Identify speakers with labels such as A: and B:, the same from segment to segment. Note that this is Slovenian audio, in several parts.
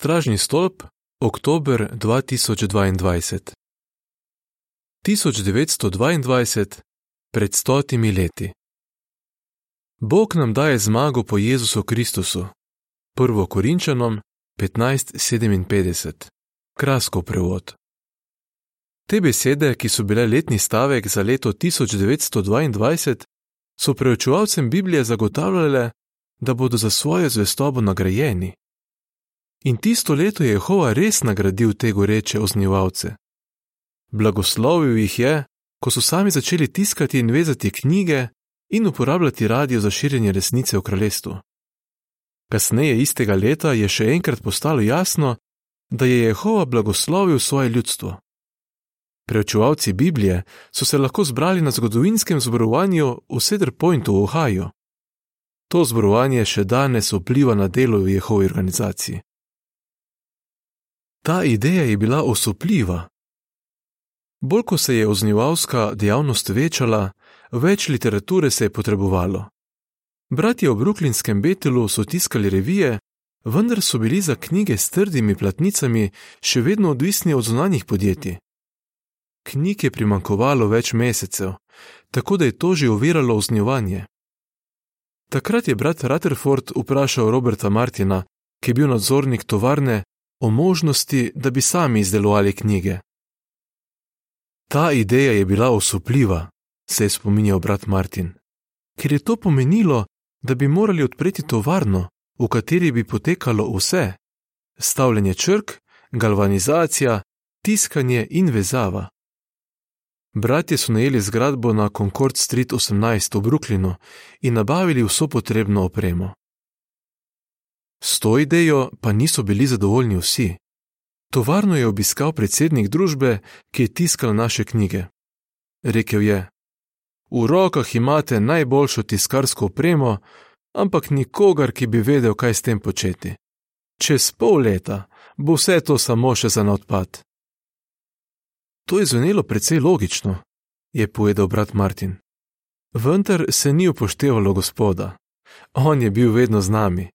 A: Stražni stolp, oktober 2022. 1922, pred stotimi leti. Bog nam daje zmago po Jezusu Kristusu. 1. Korinčanom 15:57. Krasko prevod. Te besede, ki so bile letni stavek za leto 1922, so preučevalcem Biblije zagotavljale, da bodo za svojo zvestobo nagrajeni. In tisto leto je Jehova res nagradil te goreče oznjevalce. Blagoslovil jih je, ko so sami začeli tiskati in vezati knjige in uporabljati radio za širjenje resnice v kraljestvu. Kasneje istega leta je še enkrat postalo jasno, da je Jehova blagoslovil svoje ljudstvo. Preučevalci Biblije so se lahko zbrali na zgodovinskem zborovanju v Cedar Pointu v Ohaju. To zborovanje še danes vpliva na delo v Jehovi organizaciji. Ta ideja je bila osupljiva. Bolj ko se je oznjevalska dejavnost večala, več literature se je potrebovalo. Bratje v Brooklynskem Betelu so tiskali revije, vendar so bili za knjige s trdimi platnicami še vedno odvisni od zunanjih podjetij. Knjig je primankovalo več mesecev, tako da je to že oviralo oznjevanje. Takrat je brat Rutherford vprašal Roberta Martina, ki je bil nadzornik tovarne, o možnosti, da bi sami izdelovali knjige. Ta ideja je bila osupljiva, se je spominjal brat Martin, ker je to pomenilo, da bi morali odpreti tovarno, v kateri bi potekalo vse: stavljanje črk, galvanizacija, tiskanje in vezava. Bratje so najeli zgradbo na Concord Street 18 v Brooklynu in nabavili vso potrebno opremo. S to idejo pa niso bili zadovoljni vsi. Tovarno je obiskal predsednik družbe, ki je tiskal naše knjige. Rekel je: V rokah imate najboljšo tiskarsko opremo, ampak nikogar, ki bi vedel, kaj s tem početi. Čez pol leta bo vse to samo še za odpad. To je zvenelo precej logično, je povedal brat Martin. Vendar se ni upoštevalo gospoda. On je bil vedno z nami.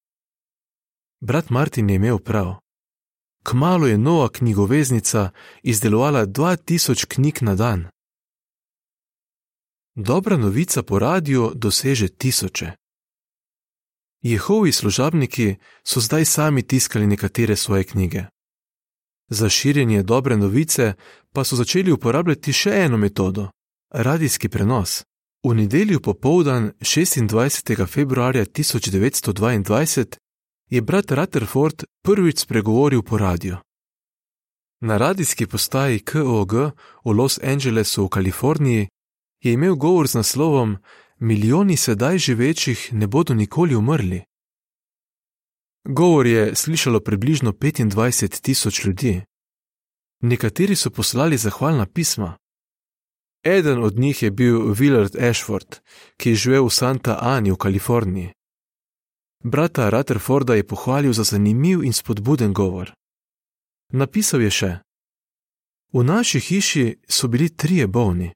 A: Brat Martin je imel prav. Kmalo je nova knjigoveznica izdelovala 2000 knjig na dan. Dobra novica po radiju doseže tisoče. Jehovi služabniki so zdaj sami tiskali nekatere svoje knjige. Za širjenje dobre novice pa so začeli uporabljati še eno metodo: radijski prenos. V nedeljo popoldan 26. februarja 1922 je brat Rutherford prvič spregovoril po radiju. Na radijski postaji KOG v Los Angelesu v Kaliforniji je imel govor z naslovom: Milijoni sedaj živečih ne bodo nikoli umrli. Govor je slišalo približno 25 tisoč ljudi. Nekateri so poslali zahvalna pisma. Eden od njih je bil Willard Ashford, ki je živel v Santa Ani v Kaliforniji. Brata Rutherforda je pohvalil za zanimiv in spodbuden govor. Napisal je še: V naši hiši so bili trije bolni.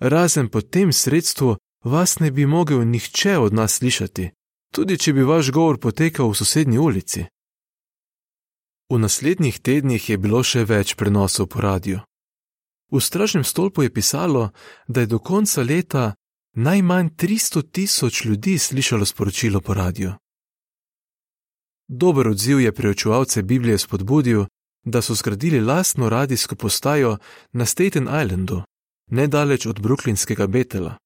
A: Razen po tem sredstvu vas ne bi mogel nihče od nas slišati, tudi če bi vaš govor potekal v sosednji ulici. V naslednjih tednih je bilo še več prenosov po radiju. V stražnem stolpu je pisalo, da je do konca leta najmanj 300 tisoč ljudi slišalo sporočilo po radiju. Dober odziv je preučevalce Biblije spodbudil, da so zgradili lastno radijsko postajo na Staten Islandu, nedaleč od Brooklynskega Betela.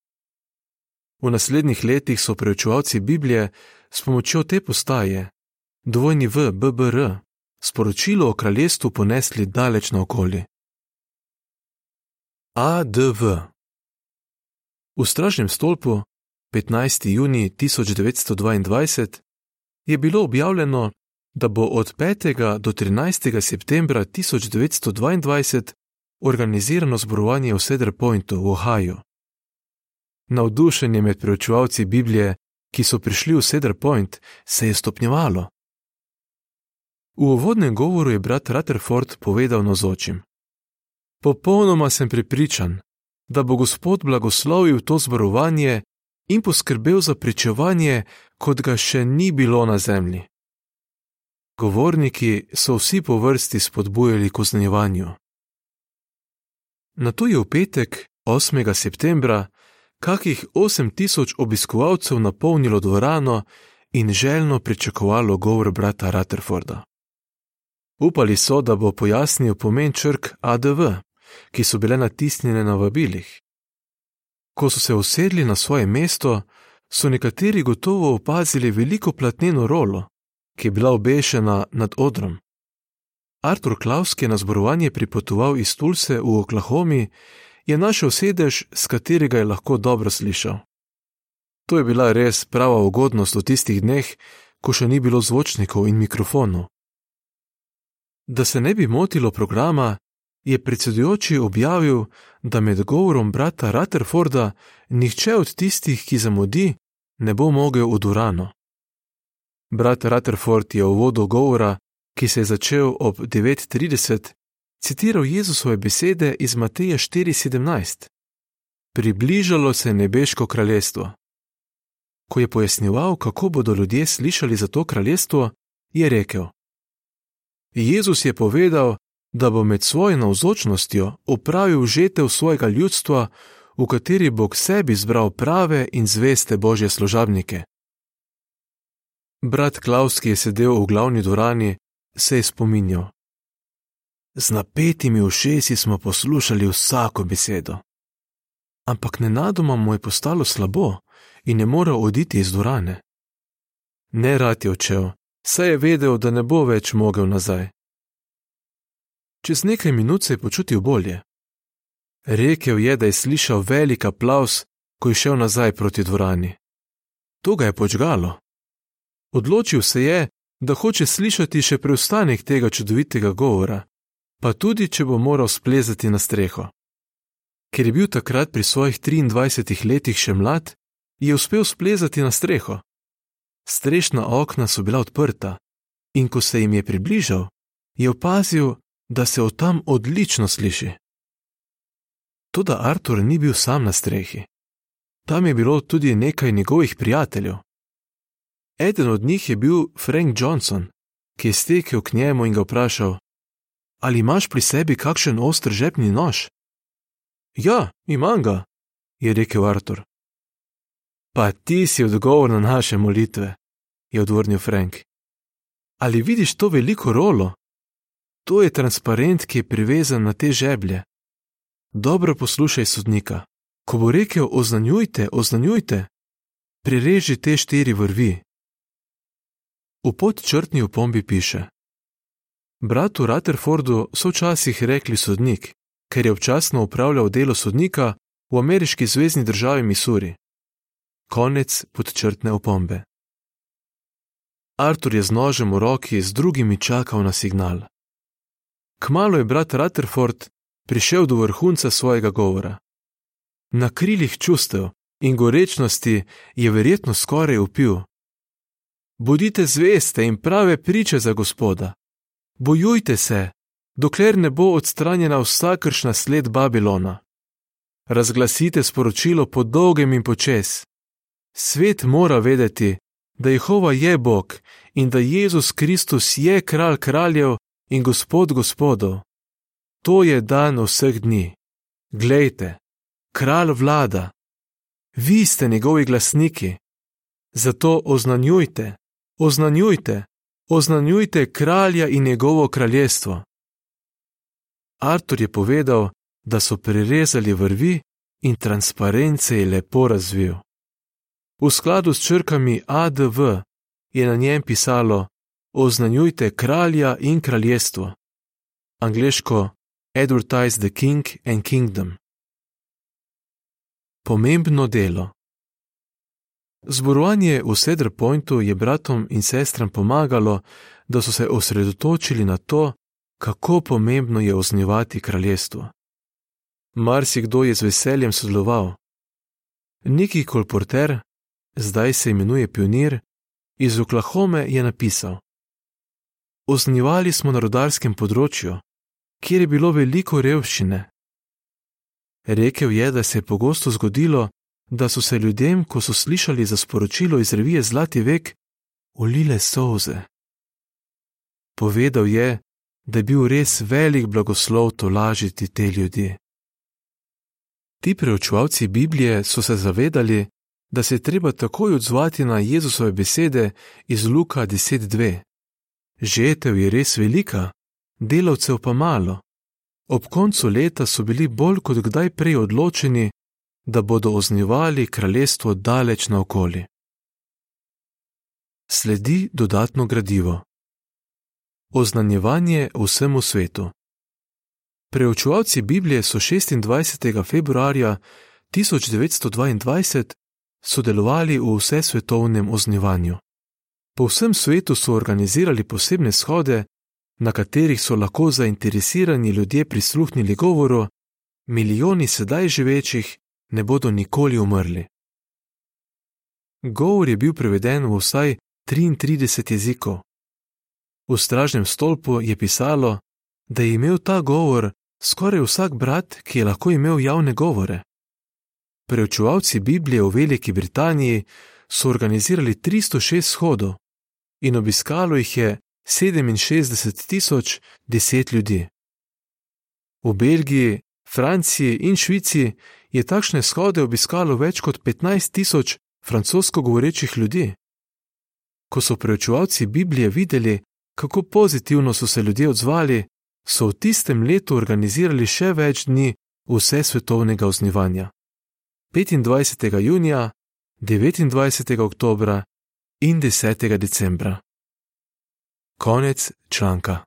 A: V naslednjih letih so preučevalci Biblije s pomočjo te postaje, dvojni v BBR, sporočilo o kraljestvu ponesli daleč naokoli. ADV V stražnem stolpu 15. juni 1922 je bilo objavljeno, da bo od 5. do 13. septembra 1922 organizirano zborovanje v Cedar Pointu v Ohaju. Navdušenje med preučevalci Biblije, ki so prišli v Cedar Point, se je stopnjevalo. V uvodnem govoru je brat Rutherford povedal nozočim: Popolnoma sem prepričan, da bo Gospod blagoslovil to zborovanje in poskrbel za pričevanje, kot ga še ni bilo na zemlji. Govorniki so vsi po vrsti spodbujali k oznanjevanju. Na to je v petek, 8. septembra, kakih 8000 obiskovalcev napolnilo dvorano in željno pričakovalo govor brata Rutherforda. Upali so, da bo pojasnil pomen črk ADV, ki so bile natisnjene na vabilih. Ko so se usedli na svoje mesto, so nekateri gotovo opazili veliko platneno rolo, ki je bila obešena nad odrom. Artur Klaus, ki je na zborovanje pripotoval iz Tulse v Oklahomi, je našel sedež, z katerega je lahko dobro slišal. To je bila res prava ugodnost v tistih dneh, ko še ni bilo zvočnikov in mikrofonov. Da se ne bi motilo programa, je predsedujoči objavil, da med govorom brata Rutherforda nihče od tistih, ki zamudi, ne bo mogel v Durano. Brat Rutherford je v vodu govora, ki se je začel ob 9:30, citiral Jezusove besede iz Mateja 4:17: Približalo se je nebeško kraljestvo. Ko je pojasnjeval, kako bodo ljudje slišali za to kraljestvo, je rekel: Jezus je povedal, da bo med svojo navzočnostjo upravil žetev svojega ljudstva, v kateri bo k sebi zbral prave in zveste božje služabnike. Brat Klaus, ki je sedel v glavni dvorani, se je spominjal. Z napetimi ušesi smo poslušali vsako besedo. Ampak nenadoma mu je postalo slabo in je moral oditi iz dvorane. Ne rad je odšel, saj je vedel, da ne bo več mogel nazaj. Čez nekaj minut se je počutil bolje. Rekel je, da je slišal velik aplaus, ko je šel nazaj proti dvorani. To ga je počgalo. Odločil se je, da hoče slišati še preostanek tega čudovitega govora, pa tudi, če bo moral splezati na streho. Ker je bil takrat pri svojih 23 letih še mlad, je uspel splezati na streho. Strešna okna so bila odprta, in ko se jim je približal, je opazil, da se od tam odlično sliši. Toda Artur ni bil sam na strehi. Tam je bilo tudi nekaj njegovih prijateljev. Eden od njih je bil Frank Johnson, ki je stekel k njemu in ga vprašal: Ali imaš pri sebi kakšen oster žepni nož? Ja, imam ga, je rekel Artur. Pa ti si odgovor na naše molitve, je odvrnil Frank. Ali vidiš to veliko rolo? To je transparent, ki je privezan na te žeblje. Dobro poslušaj sodnika. Ko bo rekel: Oznanjujte, oznanjujte, prireži te štiri vrvi. V podčrtni opombi piše: Bratu Rutherfordu so včasih rekli sodnik, ker je občasno upravljal delo sodnika v ameriški zvezdni državi Missouri. Konec podčrtne opombe. Artur je z nožem v roki z drugimi čakal na signal. Kmalo je brat Rutherford prišel do vrhunca svojega govora. Na krilih čustev in gorečnosti je verjetno skoraj upil: Bodite zveste in prave priče za Gospoda. Bojujte se, dokler ne bo odstranjena vsakršna sled Babilona. Razglasite sporočilo po dolgem in počes. Svet mora vedeti, da Jehova je Bog in da Jezus Kristus je kralj kraljev in gospod gospodov. To je dan vseh dni. Glejte, kralj vlada. Vi ste njegovi glasniki. Zato oznanjujte, oznanjujte, oznanjujte kralja in njegovo kraljestvo. Artur je povedal, da so prerezali vrvi in transparence je lepo razvil. V skladu s črkami ADV je na njem pisalo: Oznanjujte kralja in kraljestvo. Angliško: Advertise the King and Kingdom. Pomembno delo. Zborovanje v Cedar Pointu je bratom in sestram pomagalo, da so se osredotočili na to, kako pomembno je oznjevati kraljestvo. Marsikdo je z veseljem sodeloval. Niki Kolporter, zdaj se imenuje Pionir, iz Oklahome je napisal: Oznjevali smo na rodarskem področju, kjer je bilo veliko revščine. Rekel je, da se je pogosto zgodilo, da so se ljudem, ko so slišali za sporočilo iz revije Zlati vek, ulile solze. Povedal je, da je bil res velik blagoslov tolažiti te ljudi. Ti preučevalci Biblije so se zavedali, da se je treba takoj odzvati na Jezusove besede iz Luka 10:2. Žetev je res velika, delavcev pa malo. Ob koncu leta so bili bolj kot kdaj prej odločeni, da bodo oznivali kraljestvo daleč naokoli. Sledi dodatno gradivo. Oznanjevanje vsemu svetu. Preučevalci Biblije so 26. februarja 1922 sodelovali v vsesvetovnem oznanjevanju. Po vsem svetu so organizirali posebne shode, na katerih so lahko zainteresirani ljudje prisluhnili govoru: Milijoni sedaj živečih ne bodo nikoli umrli. Govor je bil preveden v vsaj 33 jezikov. V stražnem stolpu je pisalo, da je imel ta govor skoraj vsak brat, ki je lahko imel javne govore. Preučevalci Biblije v Veliki Britaniji so organizirali 306 shodov in obiskalo jih je 67 tisoč 10 ljudi. V Belgiji, Franciji in Švici je takšne shode obiskalo več kot 15 tisoč francosko govorečih ljudi. Ko so preučevalci Biblije videli, kako pozitivno so se ljudje odzvali, so v tistem letu organizirali še več dni vse svetovnega oznivanja. 25. junija, 29. oktobra in 10. decembra. Konec članka.